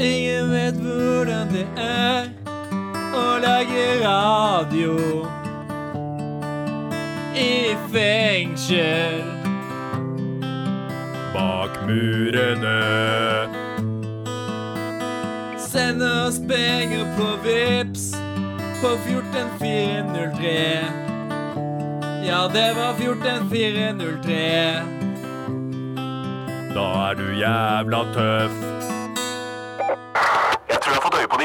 Ingen vet hvordan det er å lage radio i fengsel. Bak murene. Send oss penger på Vips på 14403. Ja, det var 14403. Da er du jævla tøff.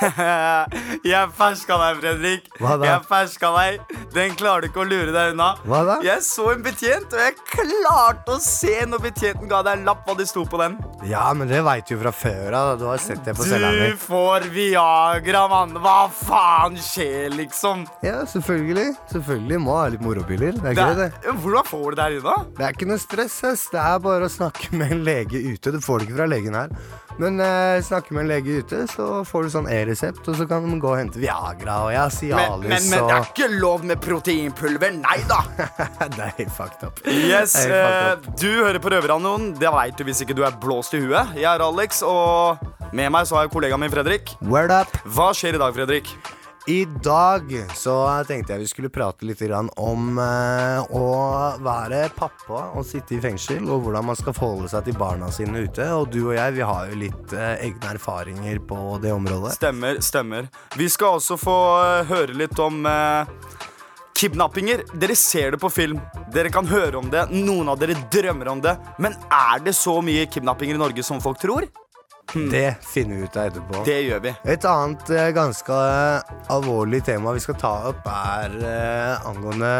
Jeg ferska deg, Fredrik. Hva da? Jeg ferska deg. Den klarer du ikke å lure deg unna. Hva da? Jeg så en betjent, og jeg klarte å se når betjenten ga deg en lapp hva det sto på den. Ja, men det veit du jo fra før av. Du har sett det på cella mi. Du får Viagra, mann. Hva faen skjer, liksom? Ja, selvfølgelig. Selvfølgelig må ha litt moropiller. Det er Det ikke det. hvordan får du det her unna? Det er ikke noe stress. ass. Det er bare å snakke med en lege ute. Du får det ikke fra legen her. Men eh, snakker med en lege ute, så får du sånn e-resept, og så kan de gå og hente Viagra og Men, Cialis men, men det er ikke lov med proteinpulver. Nei da. Er fucked up. Yes, eh, fucked up. Du hører på Røverradioen. Det veit du hvis ikke du er blåst i huet. Jeg er Alex, og med meg så har jeg kollegaen min Fredrik. Word up. Hva skjer i dag, Fredrik? I dag så tenkte jeg vi skulle prate litt om eh, å være pappa og sitte i fengsel, og hvordan man skal forholde seg til barna sine ute. Og du og jeg, vi har jo litt eh, egne erfaringer på det området. Stemmer, stemmer. Vi skal også få eh, høre litt om kidnappinger. Dere ser det på film. Dere kan høre om det. Noen av dere drømmer om det. Men er det så mye kidnappinger i Norge som folk tror? Det finner vi ut av etterpå. Det gjør vi. Et annet eh, ganske eh, alvorlig tema vi skal ta opp, er eh, angående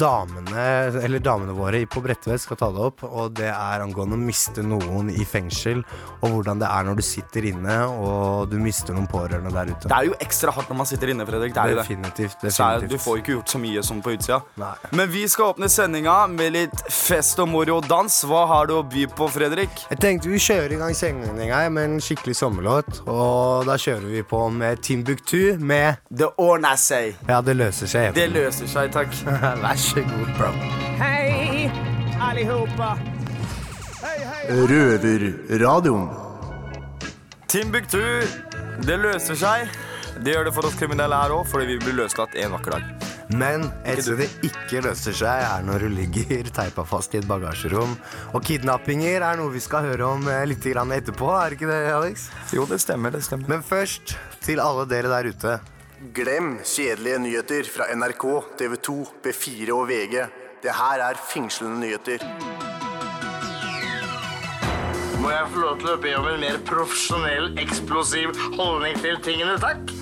damene Eller damene våre på Bredtvet skal ta det opp. Og det er angående å miste noen i fengsel, og hvordan det er når du sitter inne og du mister noen pårørende der ute. Det er jo ekstra hardt når man sitter inne, Fredrik. Det er jo det. Definitivt. Så er, definitivt. du får jo ikke gjort så mye som på utsida. Nei. Men vi skal åpne sendinga med litt fest og moro og dans. Hva har du å by på, Fredrik? Jeg tenkte vi kjører i gang sendinga med en skikkelig sommerlåt. Og da kjører vi på med Timbuktu med Det ordner seg. Ja, det løser seg. Det løser seg, takk. Vær så god, bro. Hei, allihopa! Røverradioen. Timbuktu, det løser seg. Det gjør det for oss kriminelle her òg, fordi vi blir løslatt en vakker dag. Men et sted det ikke løser seg, er når du ligger teipa fast i et bagasjerom. Og kidnappinger er noe vi skal høre om eh, litt etterpå, er det ikke det, Alex? Jo, det stemmer, det stemmer. Men først, til alle dere der ute. Glem kjedelige nyheter fra NRK, TV 2, B4 og VG. Det her er fengslende nyheter. Må jeg få lov til å be om en mer profesjonell, eksplosiv holdning til tingene, takk?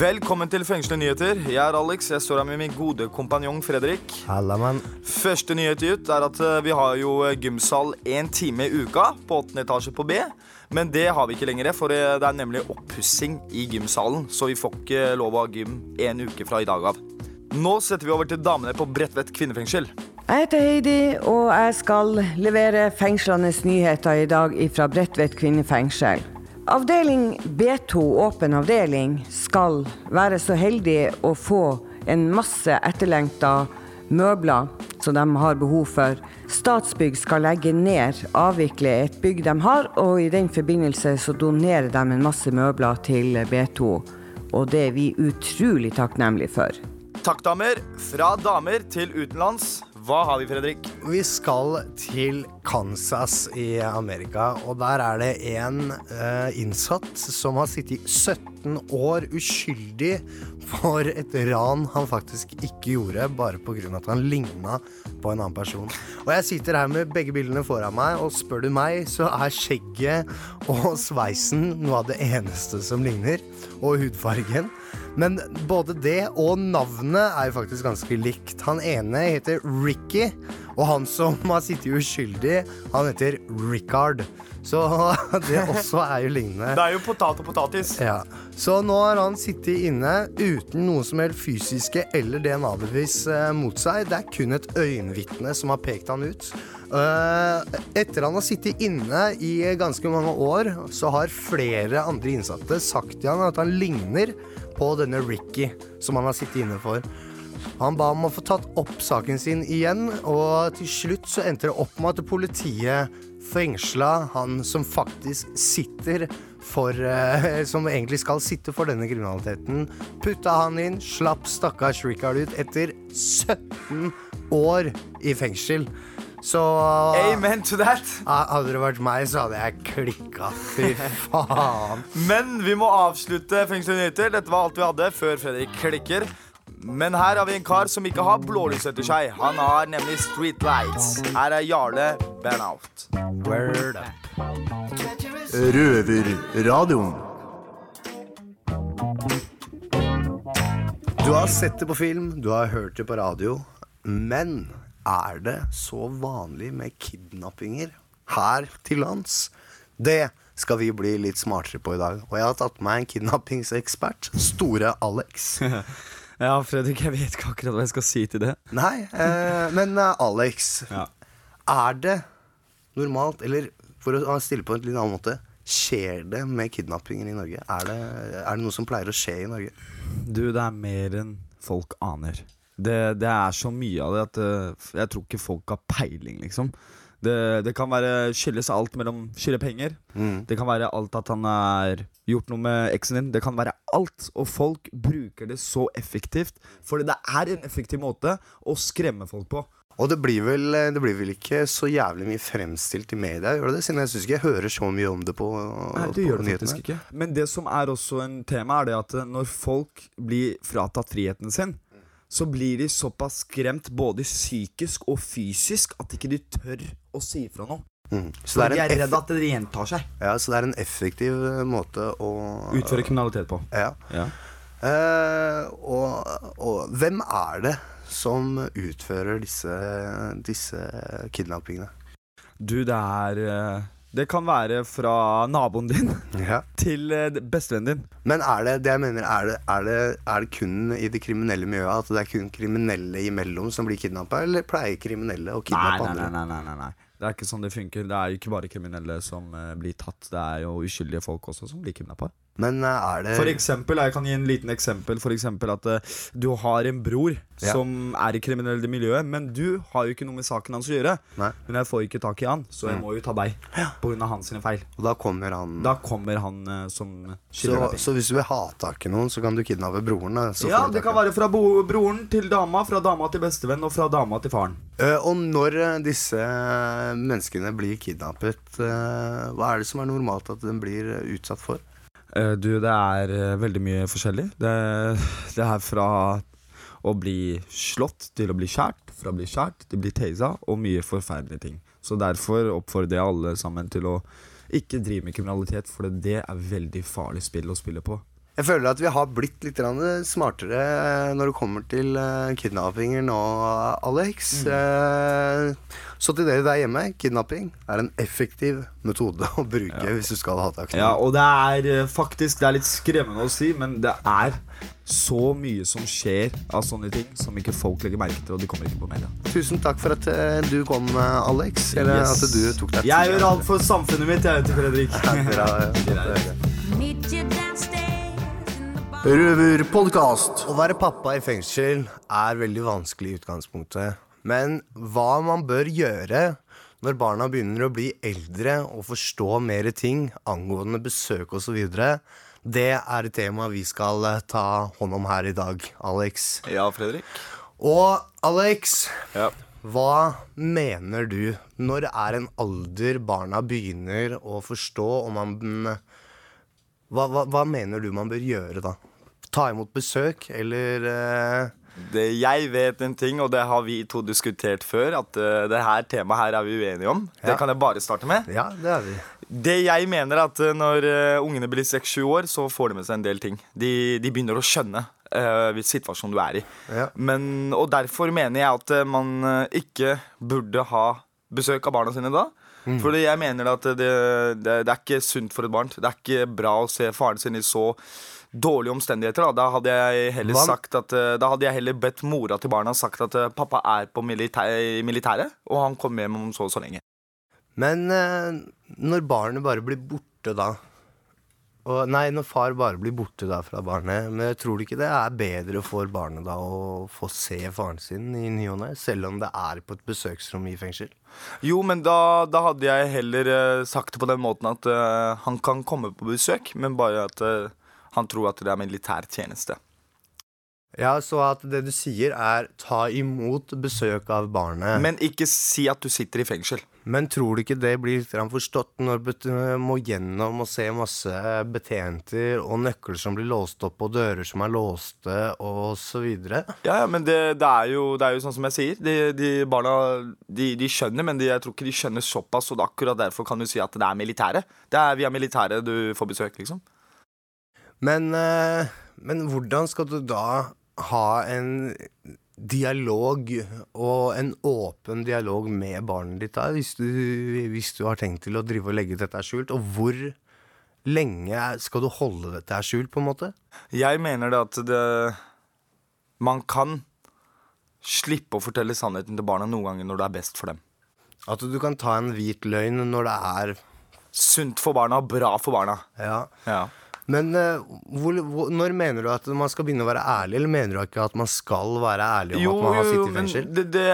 Velkommen til Fengslende nyheter. Jeg er Alex. Jeg står her med min gode kompanjong Fredrik. Halla, mann. Første nyhet ut er at eh, vi har jo eh, gymsal én time i uka på åttende etasje på B. Men det har vi ikke lenger, for eh, det er nemlig oppussing i gymsalen. Så vi får ikke lov å ha gym en uke fra i dag av. Nå setter vi over til damene på Bredtvet kvinnefengsel. Jeg heter Heidi, og jeg skal levere fengslenes nyheter i dag fra Bredtvet kvinnefengsel. Avdeling B2, åpen avdeling, skal være så heldig å få en masse etterlengta møbler som de har behov for. Statsbygg skal legge ned, avvikle et bygg de har, og i den forbindelse så donerer de en masse møbler til B2. Og det er vi utrolig takknemlige for. Takk, damer. Fra damer til utenlands. Hva har vi, Fredrik? Vi skal til Kansas i Amerika, og der er det en uh, innsatt som har sittet 17 år uskyldig for et ran han faktisk ikke gjorde, bare pga. at han ligna på en annen person. Og jeg sitter her med begge bildene foran meg, og spør du meg, så er skjegget og sveisen noe av det eneste som ligner, og hudfargen. Men både det og navnet er jo faktisk ganske likt. Han ene heter Ricky, Og han som har sittet uskyldig, han heter Richard. Så det også er jo lignende. Det er jo potat og potatis. Ja. Så nå har han sittet inne uten noe som helst fysiske eller DNA-bevis eh, mot seg. Det er kun et øyenvitne som har pekt han ut. Eh, etter han har sittet inne i ganske mange år, så har flere andre innsatte sagt til han at han ligner på denne Ricky som han har sittet inne for. Han ba om å få tatt opp saken sin igjen, og til slutt så endte det opp med at politiet fengsla han som faktisk sitter for eh, Som egentlig skal sitte for denne kriminaliteten. Putta han inn, slapp stakkars Rikard ut etter 17 år i fengsel. Så Amen to that. Hadde det vært meg, så hadde jeg klikka. Fy faen. Men vi må avslutte Fengsel nyheter. Dette var alt vi hadde før Fredrik klikker. Men her har vi en kar som ikke har blålys etter seg. Han har nemlig streetlights. Her er Jarle Burnout. Word up. Røverradioen. Du har sett det på film, du har hørt det på radio, men er det så vanlig med kidnappinger her til lands? Det skal vi bli litt smartere på i dag. Og jeg har tatt med meg en kidnappingsekspert, Store Alex. Ja, Fredrik, jeg vet ikke akkurat hva jeg skal si til det. Nei, eh, men eh, Alex, Ja. er det normalt, eller for å stille på en litt annen måte, skjer det med kidnappinger i Norge? Er det, er det noe som pleier å skje i Norge? Du, det er mer enn folk aner. Det, det er så mye av det at eh, jeg tror ikke folk har peiling, liksom. Det, det kan være skyldes alt mellom skylde penger. Mm. Det kan være alt at han har gjort noe med eksen din. Det kan være alt. Og folk bruker det så effektivt. For det er en effektiv måte å skremme folk på. Og det blir, vel, det blir vel ikke så jævlig mye fremstilt i media, gjør det det? Siden jeg syns ikke jeg hører så mye om det på, Nei, på det gjør det nyhetene. faktisk ikke. Men det som er også en tema, er det at eh, når folk blir fratatt friheten sin, så blir de såpass skremt både psykisk og fysisk at ikke de tør å si ifra noe. Mm. Så, de er er redd at det gjentar seg. ja, så det er en effektiv eh, måte å Utføre kriminalitet på. Ja. Ja. Eh, og, og hvem er det som utfører disse, disse kidnappingene? Du, det er eh, Det kan være fra naboen din Ja. til eh, bestevennen din. Men er det det jeg mener, er det, er, det, er det kun i det kriminelle miljøet at det er kun kriminelle imellom som blir kidnappa, eller pleier kriminelle å kidnappe nei, nei, andre? nei, nei, nei, nei. Det er ikke sånn det funker. Det er jo ikke bare kriminelle som eh, blir tatt. Det er jo uskyldige folk også som blir kidnappa. Men eh, er det For eksempel, jeg kan gi en liten eksempel For eksempel at uh, du har en bror Ja. Som er i kriminelle miljøet Men du har jo ikke noe med saken hans å gjøre Nei. Men jeg får ikke tak i han Så jeg Mm. må jo ta deg På grunn av hans feil Og da kommer han Da kommer han uh, som så, så hvis du vil ha tak i noen, så kan du kidnappe broren? Da, så Ja, det kan være fra broren til dama Fra dama til bestevenn Og fra dama til faren Uh, og når disse menneskene blir kidnappet, hva er det som er normalt at de blir utsatt for? Eh, Du, det er eh, veldig mye forskjellig. Det, det er fra å bli slått til å bli skjært, fra å bli skjært til å bli tasa, og mye forferdelige ting. Så derfor oppfordrer jeg alle sammen til å ikke drive med kriminalitet, for det er veldig farlig spill å spille på. Jeg føler at vi har blitt litt smartere når det kommer til uh, kidnappinger nå, Alex. Mm. så til dere der hjemme, kidnapping er en effektiv metode å bruke hvis du skal ha tak Ja, og det er eh, faktisk Det er litt skremmende å si, men det er så mye som skjer av sånne ting som ikke folk legger merke til, og de kommer ikke på media. Tusen takk for at eh, du kom, eh, Alex. Eller Yes. at du tok deg Jeg gjør alt for samfunnet mitt, jeg vet du, Fredrik. Ja, Bra, ja. Røverpodkast. Å være pappa i fengsel er veldig vanskelig i utgangspunktet. Men hva man bør gjøre når barna begynner å bli eldre og forstå mer ting angående besøk osv., det er et tema vi skal eh, ta hånd om her i dag, Alex. Ja, Fredrik? Og Alex, Ja. hva mener du når er en alder barna begynner å forstå og man hva, hva, hva mener du man bør gjøre da? Ta imot besøk, eller uh... Det, jeg vet en ting, og det har vi to diskutert før, at uh, det her temaet her er vi uenige om. Ja. Det kan jeg bare starte med. Ja, det er vi. Det jeg mener er at eh, når uh, ungene blir 6-7 år, så får de med seg en del ting. De, de begynner å skjønne uh, situasjonen du er i. Ja. Men, og derfor mener jeg at man ikke burde ha besøk av barna sine da. Fordi jeg mener at det, det, det er ikke sunt for et barn. Det er ikke bra å se faren sin i så dårlige omstendigheter. Da, da hadde jeg heller Hva- sagt at eh, Da hadde jeg heller bedt mora til barna sagt at eh, pappa er på militær, militæret, og han kommer hjem om så og så lenge. Men eh, når barnet bare blir borte da og, Nei, når far bare blir borte da fra barnet Men tror du ikke det er bedre for barnet da å få se faren sin i ny og ne, selv om det er på et besøksrom i fengsel? Jo, men da, da hadde jeg heller eh, sagt det på den måten at uh, han kan komme på besøk, men bare at uh, han tror at det er militær tjeneste. Ja, så at det du sier er ta imot besøk av barnet. Men, ikke si at du sitter i fengsel. Men tror du ikke det blir litt forstått når du må gjennom og se masse betjenter og nøkler som blir låst opp og dører som er låste og så videre? Ja, ja, men det, det, er jo, det er jo sånn som jeg sier. De, de barna de, de skjønner, men de, jeg tror ikke de skjønner såpass. Og akkurat derfor kan du si at det er militæret. Det er via militæret du får besøk, liksom. Men, eh, men hvordan skal du da ha en dialog, og en åpen dialog med barnet ditt da, hvis du, hvis du har tenkt til å drive og legge dette skjult? Og hvor lenge skal du holde dette skjult, på en måte? Jeg mener det at det Man kan slippe å fortelle sannheten til barna noen ganger når det er best for dem. At du kan ta en hvit løgn når det er Sunt for barna, bra for barna. Ja. Ja. Men eh, hvor, hvor, når mener du at man skal begynne å være ærlig, eller mener du ikke at man skal være ærlig om at man har sittet i fengsel? det, det,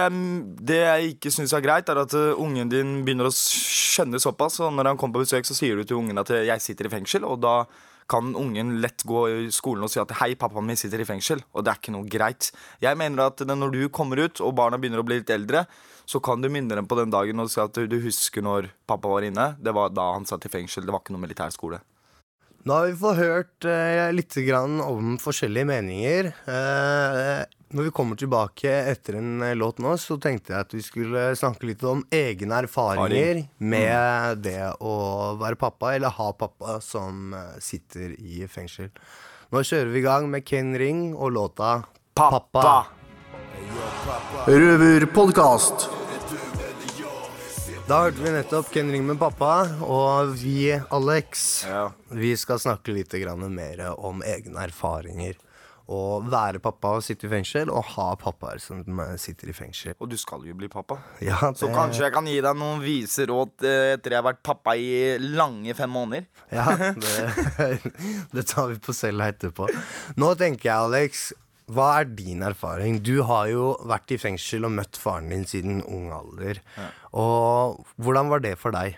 det jeg ikke syns er greit, er at uh, ungen din begynner å skjønne såpass. Og når han kommer på besøk, så sier du til ungen at uh, 'jeg sitter i fengsel', og da kan ungen lett gå i skolen og si at 'hei, pappaen min sitter i fengsel', og det er ikke noe greit. Jeg mener at når du kommer ut, og barna begynner å bli litt eldre, så kan du minne dem på den dagen og si at du husker når pappa var inne. Det var da han satt i fengsel. Det var ikke noe militærskole. Nå har vi fått hørt eh, litt grann om forskjellige meninger. Eh, når vi kommer tilbake etter en eh, låt nå, så tenkte jeg at vi skulle snakke litt om egne erfaringer med det å være pappa, eller ha pappa som eh, sitter i fengsel. Nå kjører vi i gang med Ken Ring og låta Pappa! Røverpodkast. Da hørte vi nettopp Ken Ring med pappa, og vi, Alex, Ja. vi skal snakke litt mer om egne erfaringer. Å være pappa og sitte i fengsel, og ha pappaer som sitter i fengsel. Og du skal jo bli pappa. Ja, Så kanskje jeg kan gi deg noen vise råd eh, etter jeg har vært pappa i lange fem måneder. Ja, det, det tar vi på cella etterpå. Nå tenker jeg, Alex, hva er din erfaring? Du har jo vært i fengsel og møtt faren din siden ung alder. Og hvordan var det for deg?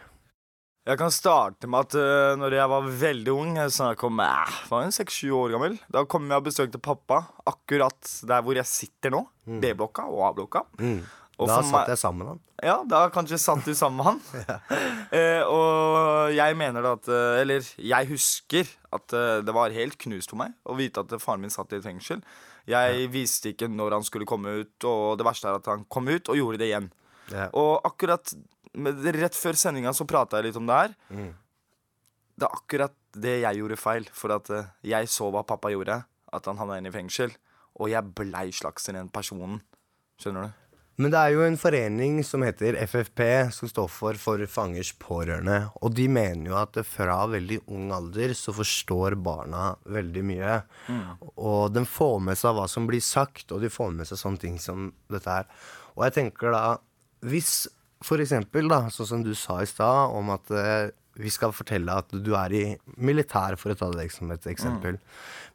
Jeg kan starte med at uh, når jeg var veldig ung, så jeg kom om eh, var jeg seks-sju år gammel, da kom jeg og besøkte pappa akkurat der hvor jeg sitter nå. B-blokka og A-blokka. Og Mm. Da satt jeg sammen med han. Ja, da kanskje satt du sammen med han. eh, og jeg mener da at eh, Eller jeg husker at eh, det var helt knust for meg å vite at faren min satt i fengsel. Jeg visste ikke når han skulle komme ut, og det verste er at han kom ut og gjorde det igjen. Ja. Og akkurat rett før sendinga så prata jeg litt om det her. Mm. Det er akkurat det jeg gjorde feil, for at eh, jeg så hva pappa gjorde. At han havna inn i fengsel. Og jeg blei slags den personen. Skjønner du? Men det er jo en forening som heter FFP, som står for For fangers pårørende. Og de mener jo at fra veldig ung alder så forstår barna veldig mye. Og de får med seg hva som blir sagt, og de får med seg sånne ting som dette her. Og jeg tenker da, hvis for eksempel, da, sånn som du sa i stad, om at eh, vi skal fortelle at du er i militær, for å ta det som et eksempel.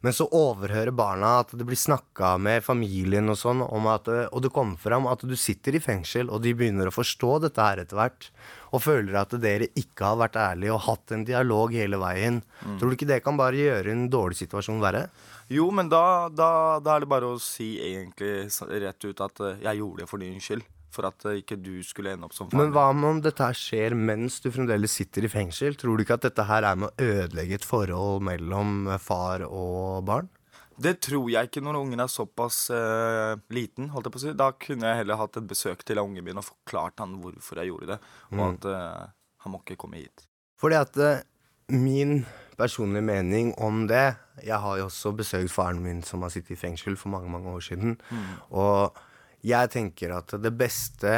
Men så overhører barna at det blir snakka med familien og sånn, om at, eh, og det kommer fram at du sitter i fengsel, og de begynner å forstå dette her etter hvert, og føler at dere ikke har vært ærlige og hatt en dialog hele veien. Tror du ikke det kan bare gjøre en dårlig situasjon verre? Jo, men da, da, da er det bare å si egentlig rett ut at eh, jeg gjorde det for din skyld. For at eh, ikke du skulle ende opp som Men hva om dette her skjer mens du fremdeles sitter i fengsel? Tror du ikke at dette her er med å ødelegge et forhold mellom far og barn? Det tror jeg ikke når ungen er såpass uh, liten. holdt jeg på å si. Da kunne jeg heller hatt et besøk til ungen min og forklart han hvorfor jeg gjorde det. Og at uh, han må ikke komme hit. Fordi at uh, min personlige mening om det. Jeg har jo også besøkt faren min som har sittet i fengsel for mange mange år siden. Og jeg tenker at det beste,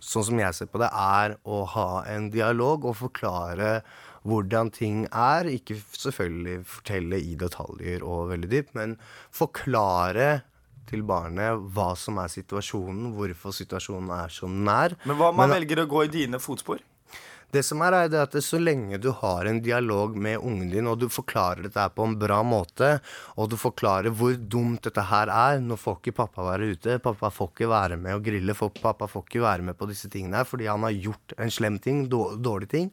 sånn som jeg ser på det, er å ha en dialog og forklare hvordan ting er. Ikke selvfølgelig fortelle i detaljer og veldig dypt, men forklare til barnet hva som er situasjonen, hvorfor situasjonen er som den er. Men hva om man Men- velger å gå i dine fotspor? Det som er, er at så lenge du har en dialog med ungen din, og du forklarer dette på en bra måte, og du forklarer hvor dumt dette her er Nå får ikke pappa være ute, pappa får ikke være med og grille, pappa får ikke være med på disse tingene her fordi han har gjort en slem ting, då- dårlig ting.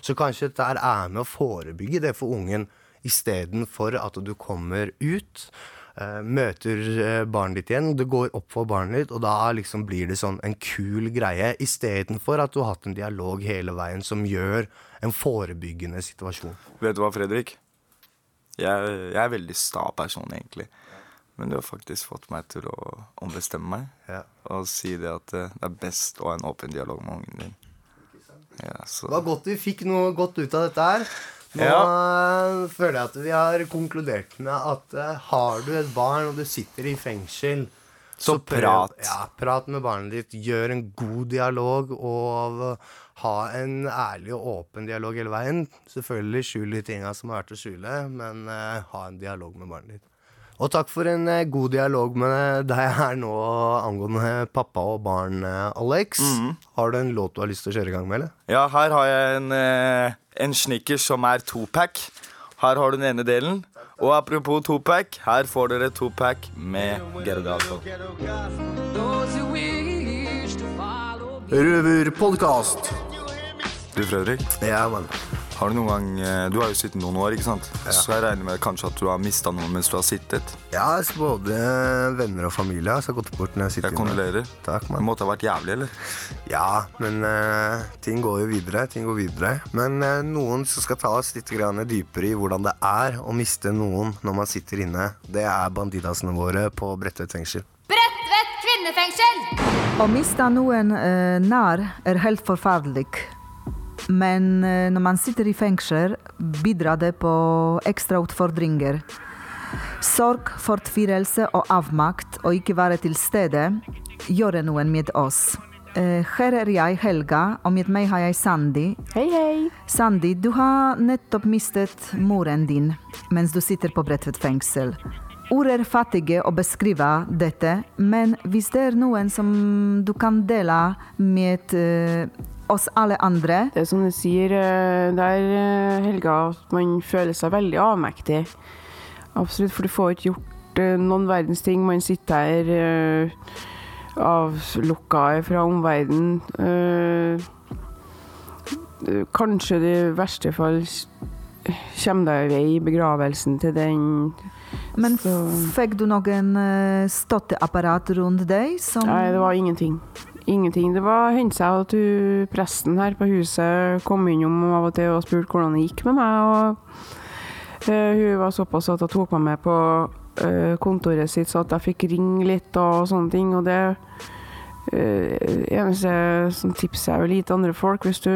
Så kanskje dette er med å forebygge det for ungen, istedenfor at du kommer ut. Eh, møter eh, barnet ditt igjen, det går opp for barnet ditt, og da liksom blir det sånn en kul greie, istedenfor at du har hatt en dialog hele veien som gjør en forebyggende situasjon. Vet du hva, Fredrik? Jeg, jeg er veldig sta person, egentlig. Men du har faktisk fått meg til å ombestemme meg Ja. og si det at eh, det er best å ha en åpen dialog med ungen din. Ja, så. Det var godt du fikk noe godt ut av dette her. Nå ja. føler jeg at vi har konkludert med at uh, har du et barn og du sitter i fengsel Så så prat. Ja, prat med barnet ditt. Gjør en god dialog og eh, ha en ærlig og åpen dialog hele veien. Selvfølgelig skjul de tinga som har vært å skjule, men uh, ha en dialog med barnet ditt. Og takk for en eh, god dialog med deg her nå angående pappa og barn, eh, Alex. Mhm. Har du en låt du har lyst til å kjøre i gang med, eller? Ja, her har jeg en, eh, en snickers som er topack. Her har du den ene delen. Og apropos topack, her får dere topack med Gerdato. Røverpodkast. Du, Fredrik. Ja, mann. Har du noen gang eh, Du har jo sittet noen år, ikke sant? Så jeg regner med kanskje at du har mista noen mens du har sittet. Ja, så både venner og familie har gått bort når jeg sitter Jeg kondolerer. Takk, Det måtte ha vært jævlig, eller? Ja, men uh, ting går jo videre. Ting går videre. Men uh, noen som skal ta oss litt grann dypere i hvordan det er å miste noen når man sitter inne, det er bandidasene våre på Bredtvet fengsel. Bredtvet kvinnefengsel! Å miste noen uh, nær er helt forferdelig. Men eh, når man sitter i fengsel, bidrar det på ekstra utfordringer. Sorg, fortvilelse og avmakt å ikke være til stede gjør noen med oss. Eh, Her er jeg, Helga, og med meg har jeg Sandy. Hei, hei. Sandy, du har nettopp mistet moren din mens du sitter på Bredtvet fengsel. Ord er fattige å beskrive dette, men hvis det er noen som du kan dele med eh, oss alle andre Det er som du sier eh, der, eh, Helga, at man føler seg veldig avmektig. Absolutt, for du får ikke gjort eh, noen verdens ting. Man sitter her avlukka fra omverdenen. Kanskje det i verste fall kommer deg i vei i begravelsen til den Men fikk du noen støtteapparat rundt deg som Nei, det var ingenting. Ingenting. Det var hendte seg at hun, presten her på huset kom innom av og til og spurte hvordan det gikk med meg. og uh, Hun var såpass at hun tok meg med på uh, kontoret sitt, så at jeg fikk ringe litt og sånne ting. Og det uh, eneste som tipser jeg vil gi til andre folk, hvis du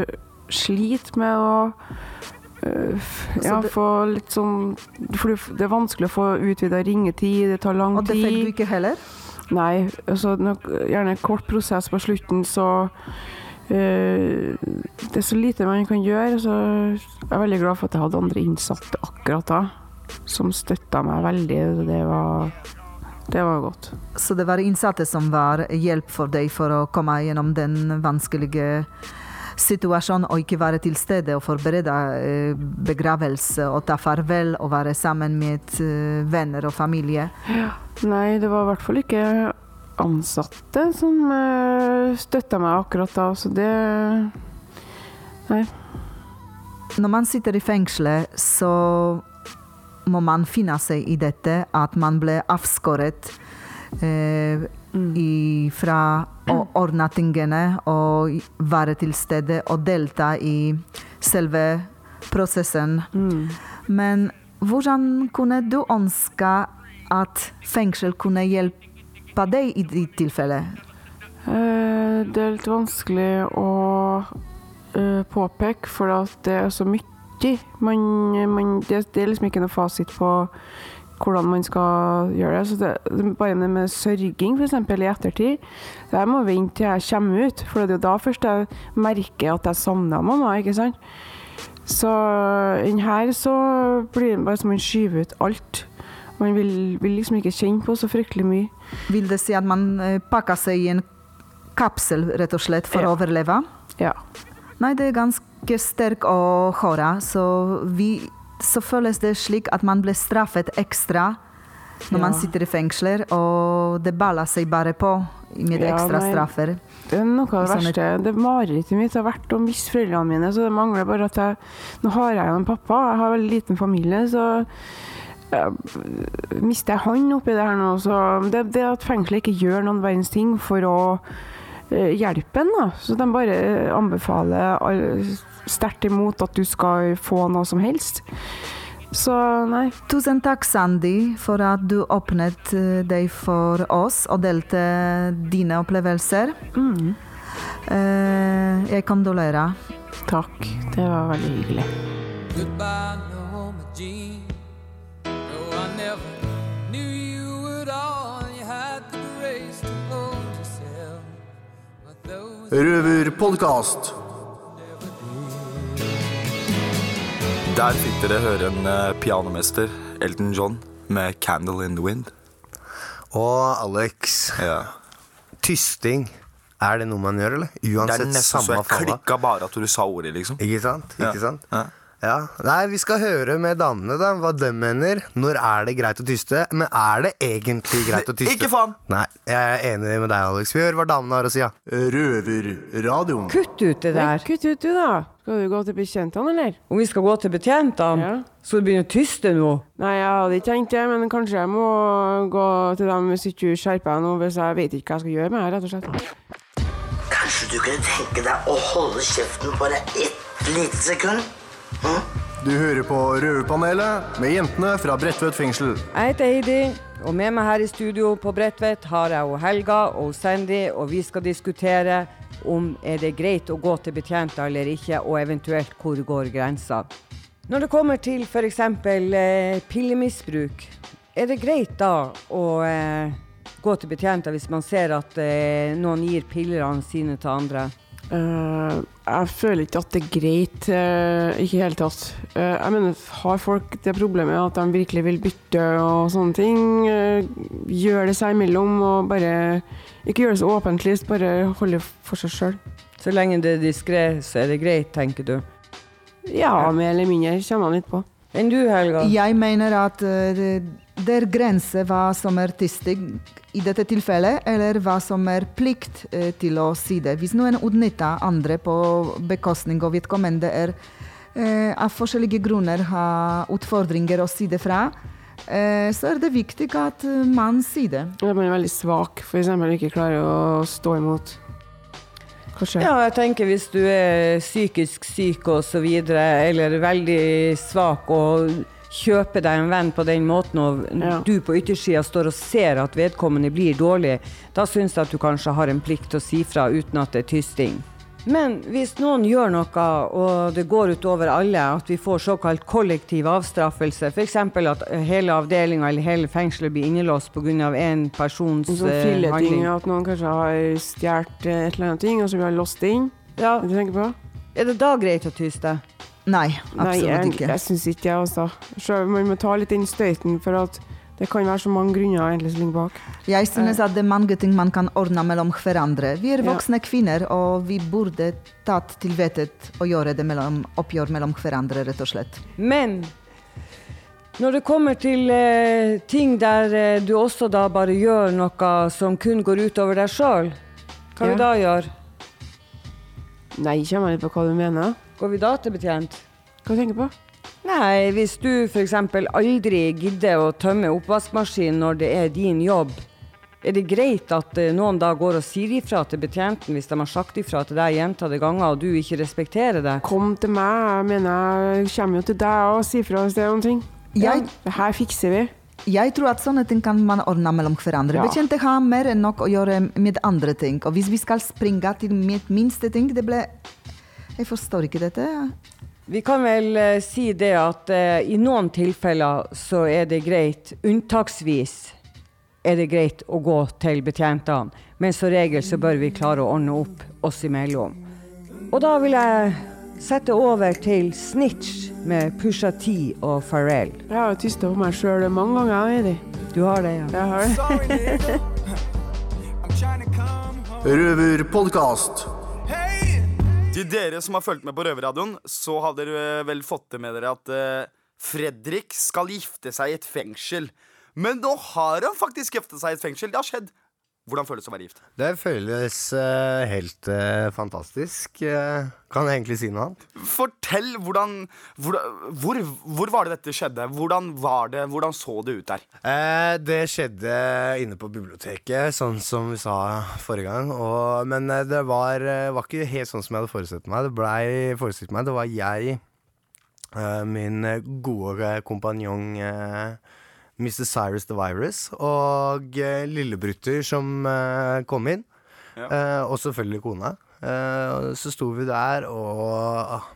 sliter med å eh, ja, få litt sånn For det er vanskelig å få utvida ringetid, det tar lang tid. Og det fikk du ikke heller? Nei, altså gjerne en kort prosess på slutten, så Uh, Det er så lite man kan gjøre. Så jeg er veldig glad for at jeg hadde andre innsatte akkurat da, som støtta meg veldig. Det var, det var godt. Så det var innsatte som var hjelp for deg for å komme gjennom den vanskelige situasjonen å ikke være til stede og forberede eh, begravelse og ta farvel og være sammen med eh, venner og familie. Nei, det var i hvert fall ikke ansatte som støtta meg akkurat da, så det Nei. Når man sitter i fengselet, så må man finne seg i dette at man ble avskåret eh, i, fra å ordne tingene og være til stede og delta i selve prosessen. Men hvordan kunne du ønske at fengsel kunne hjelpe deg i ditt tilfelle? Eh, det er litt vanskelig å eh, påpeke, for det er så mye. Man, man, det, det er liksom ikke noe fasit på hvordan man skal gjøre det. Så det, bare det med sørging, f.eks. i ettertid, det må vente til jeg kommer ut. For det er jo da først jeg merker at jeg savner mamma, ikke sant. Så inn her så blir det bare som man skyver ut alt. Man vil, vil liksom ikke kjenne på så fryktelig mye. Vil det si at man eh, pakker seg i en kapsel, rett og slett, for å overleve? Ja. Nei, det er ganske sterk å høre. Så, vi, så føles det slik at man blir straffet ekstra når man sitter i fengsler, og det baller seg bare på med Ja, ekstra straffer. Det er noe av det Sånn et- verste. Det Marerittet mitt har vært å miste foreldrene mine, så det mangler bare at jeg Nå har jeg jo en pappa, jeg har veldig liten familie, så jeg mister jeg han oppi det her nå. Så det, det at fengselet ikke gjør noen verdens ting for å eh, hjelpe en, da. Så de bare anbefaler all- sterkt imot at du skal få noe som helst. Så nei. Tusen takk, Sandy, for at du åpnet eh, deg for oss og delte dine opplevelser. Mm. Eh, jeg kondolerer. Takk. Det var veldig hyggelig. Goodbye, Røverpodkast. Der fikk dere høre en eh, pianomester, Elton John, med 'Candle in the Wind'. Og Alex, Ja. tysting, er det noe man gjør, eller? Det er Uansett nesten så samme jeg falla. klikka bare at du sa ordet, liksom. Ikke sant? Ja. Ikke sant? Ja. Ja. Nei, vi skal høre med damene da, hva de mener. Når er det greit å tyste? Men er det egentlig greit å tyste? Ikke faen! Nei, jeg er enig med deg, Alex. Vi hører hva damene har å si. Ja. Røverradioen. Kutt ut det der. Kutt ut du, da. Skal du gå til betjentene, eller? Om vi skal gå til betjentene, Ja. så du begynner å tyste nå. Nei, jeg hadde ikke tenkt det, men kanskje jeg må gå til dem hvis ikke du skjerper deg nå, hvis jeg vet ikke hva jeg skal gjøre med det, rett og slett. Kanskje du kunne tenke deg å holde kjeften bare ett lite sekund? Du hører på Røverpanelet med jentene fra Bredtvet fengsel. Jeg heter Heidi, og med meg her i studio på Bredtvet har jeg og Helga og Sandy, og vi skal diskutere om er det greit å gå til betjenter eller ikke, og eventuelt hvor går grensa. Når det kommer til f.eks. Eh, pillemisbruk, er det greit da å eh, gå til betjenter hvis man ser at eh, noen gir pillene sine til andre? Eh, jeg føler ikke at det er greit, Uh, ikke i hele tatt. Uh, jeg mener, har folk det problemet at de virkelig vil bytte og sånne ting, uh, gjør det seg imellom og bare ikke gjør det så åpentlyst, bare holde for seg sjøl. Så lenge det er diskré, så er det greit, tenker du. Ja, mer eller mindre kommer han litt på. Enn du, Helga? Jeg mener at det- det er grenser hva som er tysting i dette tilfellet, eller hva som er plikt eh, til å si det. Hvis noen utnytter andre på bekostning av vedkommende er eh, av forskjellige grunner har utfordringer å si det fra, eh, så er det viktig at man sier det. Ja, man er veldig svak, f.eks. ikke klarer å stå imot. Ja, jeg tenker hvis du er psykisk syk og så videre, eller veldig svak og kjøper deg en venn på den måten, og Ja. du på yttersida står og ser at vedkommende blir dårlig, da syns jeg at du kanskje har en plikt til å si fra uten at det er tysting. Men hvis noen gjør noe, og det går utover alle, at vi får såkalt kollektiv avstraffelse, f.eks. at hele avdelinga eller hele fengselet blir innelåst pga. én persons En eh, handling. at noen kanskje har stjålet et eller annet ting, og så blir han låst inn. Ja. Det? Er det da greit å tyste? Nei, Nei, jeg, ikke. jeg syns ikke det, altså. Selv, man må ta litt inn støyten, for at det kan være så mange grunner egentlig som ligger bak. Jeg synes at det er mange ting man kan ordne mellom hverandre. Vi er Ja. voksne kvinner, og vi burde tatt til vettet å gjøre det mellom, oppgjør mellom hverandre, rett og slett. Men når det kommer til eh, ting der eh, du også da bare gjør noe som kun går utover deg sjøl, hva Ja. du da gjør? Nei, kommer litt på hva du mener. Går vi da til betjent? Hva tenker du på? Nei, hvis du f.eks. aldri gidder å tømme oppvaskmaskinen når det er din jobb, er det greit at eh, noen da går og sier ifra til betjenten hvis de har sagt ifra til deg gjentatte ganger, og du ikke respekterer det? Kom til meg, jeg mener jeg kommer jo til deg og sier ifra hvis det er noen ting. Jeg- det her fikser vi. Jeg tror at sånne ting kan man ordne mellom hverandre. Ja. Betjente har mer enn nok å gjøre med andre ting. Og hvis vi skal springe til mitt minste ting, det ble Jeg forstår ikke dette. Vi kan vel eh, si det at eh, i noen tilfeller så er det greit, unntaksvis er det greit å gå til betjentene, men som regel så bør vi klare å ordne opp oss imellom. Og da vil jeg sette over til Snitch med Pusha T og Pharrell. Jeg har jo tysta på meg sjøl mange ganger, Heidi. Du har det, ja. Jeg har det. Røverpodkast. Til dere som har fulgt med på Røverradioen, så har dere vel fått det med dere at eh, Fredrik skal gifte seg i et fengsel. Men nå har han faktisk gifta seg i et fengsel. Det har skjedd. Hvordan føles det å være gift? Det føles uh, helt uh, fantastisk. Uh, kan jeg egentlig si noe annet? Fortell hvordan hvor, hvor, hvor var det dette skjedde? Hvordan var det? Hvordan så det ut der? Det skjedde inne på biblioteket, sånn som vi sa forrige gang. Og, men det var, var ikke helt sånn som jeg hadde forestilt meg. Det blei forestilt meg. Det var jeg, min gode kompanjong Mr. Cyrus the Virus og eh, lillebrutter som eh, kom inn. Ja. Eh, og selvfølgelig kona. Eh, så sto vi der, og ah,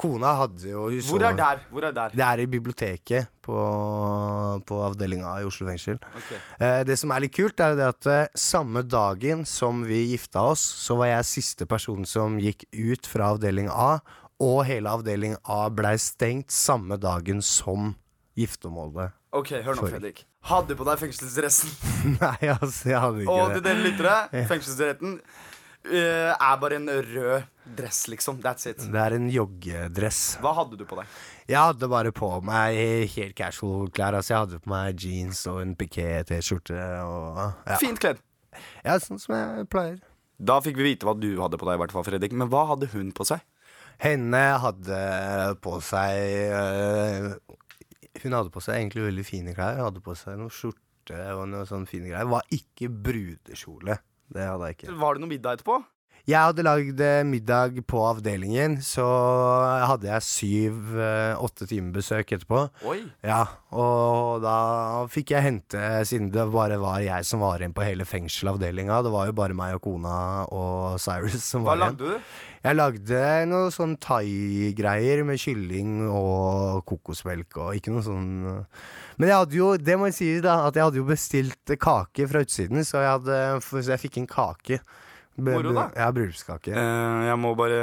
kona hadde jo hun Hvor er der? Hvor er der? det er i biblioteket på, på avdelinga i Oslo fengsel. Okay. Eh, det som er litt kult, er jo det at eh, samme dagen som vi gifta oss, så var jeg siste person som gikk ut fra avdeling A, og hele avdeling A blei stengt samme dagen som giftermålet. Ok, hør nå, Fredrik. Hadde du på deg fengselsdressen. Nei, altså, jeg hadde ikke Og til det. dere lyttere, fengselsdretten uh, er bare en rød dress, liksom. That's it. Det er en joggedress. Hva hadde du på deg? Jeg hadde bare på meg helt casual klær. Altså, jeg hadde på meg jeans og en piké-T-skjorte. og ja. Fint kledd. Ja, sånn som jeg pleier. Da fikk vi vite hva du hadde på deg, i hvert fall, Fredrik. Men hva hadde hun på seg? Henne hadde på seg øh, Hun hadde på seg egentlig veldig fine klær. Hun hadde på seg noe skjorte og noe sånne fine greier. Var ikke brudekjole. Det hadde jeg ikke. Var det noe middag etterpå? Jeg hadde lagd eh, middag på avdelingen, så hadde jeg syv-åtte timer besøk etterpå. Oi. Ja, og da fikk jeg hente, siden det bare var jeg som var igjen på hele fengselavdelinga. Det var jo bare meg og kona og Cyrus som Hva var igjen. lagde du? Jeg lagde noe sånn thai-greier med kylling og kokosmelk og ikke noe sånn Men jeg hadde jo, det må jeg si da, at jeg hadde jo bestilt kake fra utsiden, så jeg, hadde, så jeg fikk en kake. Moro, da. Ja, bryllupskake. Uh, jeg må bare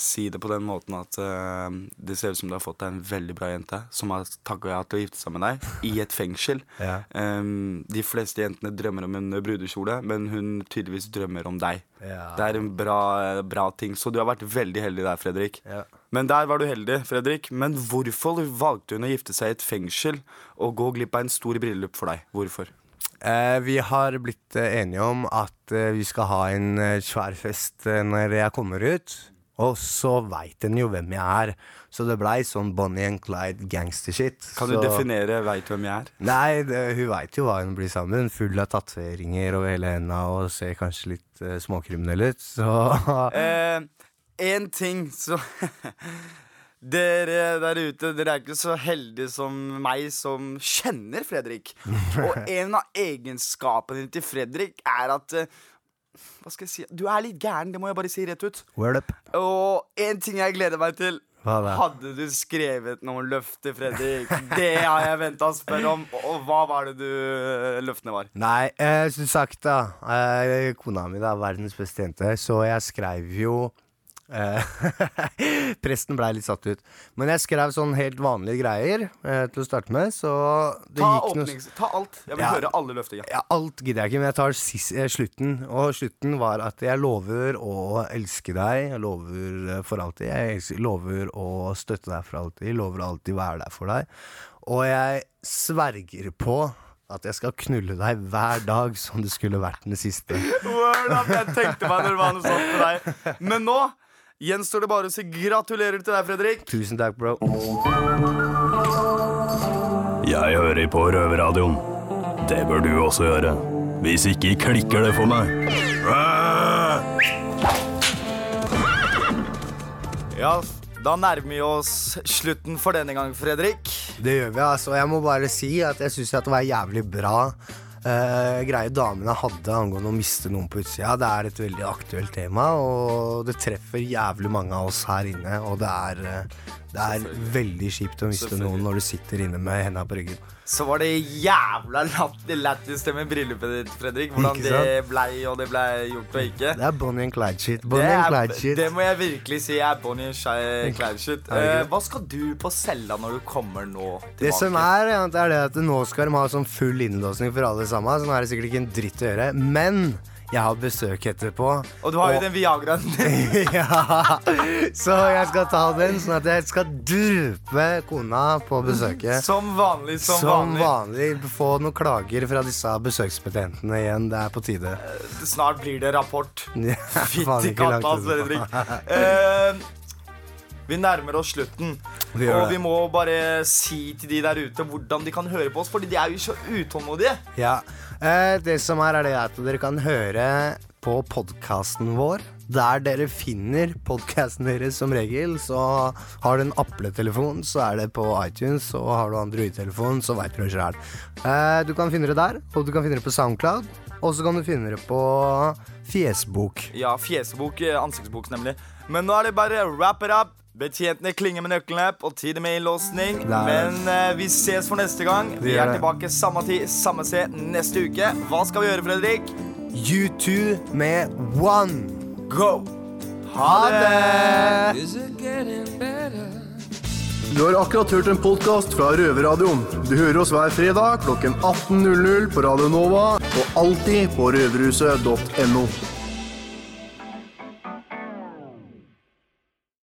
si det på den måten at uh, det ser ut som du har fått deg en veldig bra jente som har takka ja til å gifte seg med deg i et fengsel. Ja. um, de fleste jentene drømmer om en brudekjole, men hun tydeligvis drømmer om deg. Ja. Det er en bra, bra ting. Så du har vært veldig heldig der, Fredrik. Ja. Men der var du heldig, Fredrik. Men hvorfor valgte hun å gifte seg i et fengsel og gå glipp av en stor bryllup for deg? Hvorfor? Eh, vi har blitt eh, enige om at eh, vi skal ha en eh, svær fest eh, når jeg kommer ut. Og så veit en jo hvem jeg er. Så det blei sånn Bonnie and Clyde gangstershit. Kan så... du definere 'veit hvem jeg er'? Nei, det, hun veit jo hva hun blir sammen. Full av tatoveringer over hele henda og ser kanskje litt uh, småkriminell ut. Så Eh, en ting så Dere der ute, dere er ikke så heldige som meg som kjenner Fredrik. Og en av egenskapene til Fredrik er at eh, Hva skal jeg si? Du er litt gæren, det må jeg bare si rett ut. word up. Og en ting jeg gleder meg til. Hadde du skrevet noen løfter, Fredrik? Det har jeg venta å spørre om. Og hva var det du løftene var? Nei, eh, som sagt, da. Eh, kona mi er verdens beste jente, så jeg skrev jo eh, Presten blei litt satt ut. Men jeg skrev sånn helt vanlige greier eh, til å starte med, så det Ta gikk noe. Ta alt. Jeg vil Ja. høre alle løfter. Ja. Ja, alt gidder jeg ikke, men jeg tar sis, eh, slutten. Og slutten var at jeg lover å elske deg. Jeg lover eh, for alltid. Jeg elsker, lover å støtte deg for alltid. Lover å alltid være der for deg. Og jeg sverger på at jeg skal knulle deg hver dag som det skulle vært den siste. Word up, jeg tenkte meg når det var noe sånt med deg. Men nå gjenstår det bare å si gratulerer til deg, Fredrik. Tusen takk, bro. Jeg hører på Røverradioen. Det bør du også gjøre. Hvis ikke klikker det for meg. Ja, da nærmer vi oss slutten for denne gang, Fredrik. Det gjør vi, altså. Jeg må bare si at jeg syns det var jævlig bra eh, greie damene hadde angående å miste noen på utsida. Det er et veldig aktuelt tema, og det treffer jævlig mange av oss her inne. Og det er, eh, Det er veldig kjipt å miste noen når du sitter inne med henda på ryggen. Så var det jævla lættis det med bryllupet ditt, Fredrik. Hvordan det blei, og det blei gjort og ikke. Det er Bonnie and Clyde-shit. Det, det må jeg virkelig si er Bonnie and Clyde-shit. Eh, hva skal du på cella når du kommer nå tilbake? Det som er, er det at nå skal de ha sånn full innlåsning for alle sammen. Så nå er det sikkert ikke en dritt å gjøre. Men jeg har besøk etterpå. Og du har jo den Viagraen din. ja, så jeg skal ta den, sånn at jeg skal dupe kona på besøket. Som vanlig, som, Som vanlig. vanlig. Få noen klager fra disse besøkspetentene igjen. Det er på tide. Snart blir det rapport. Fytti katta. Fredrik. Eh, vi nærmer oss slutten. Vi og vi må bare si til de der ute hvordan de kan høre på oss, Fordi de er jo så utålmodige. Ja, eh, Det som er, er det at dere kan høre på podkasten vår. Der dere finner podkasten deres som regel. Så har du en Apple-telefon, så er det på iTunes. Og har du Android-telefon, så veit du det sjæl. Eh, du kan finne det der, og du kan finne det på Soundcloud. Og så kan du finne det på Fjesbok. Ja, fjesebok, eh, ansiktsbok nemlig. Men nå er det bare wrap it up. Betjentene klinger med nøklene på tide med innlåsning. Men eh, vi ses for neste gang. Vi er tilbake samme tid, samme sted neste uke. Hva skal vi gjøre, Fredrik? U2 med One. Go! Ha det! Is it getting better? Du har akkurat hørt en podkast fra Røverradioen. Du hører oss hver fredag klokken 18.00 på Radio Nova og alltid på røverhuset.no.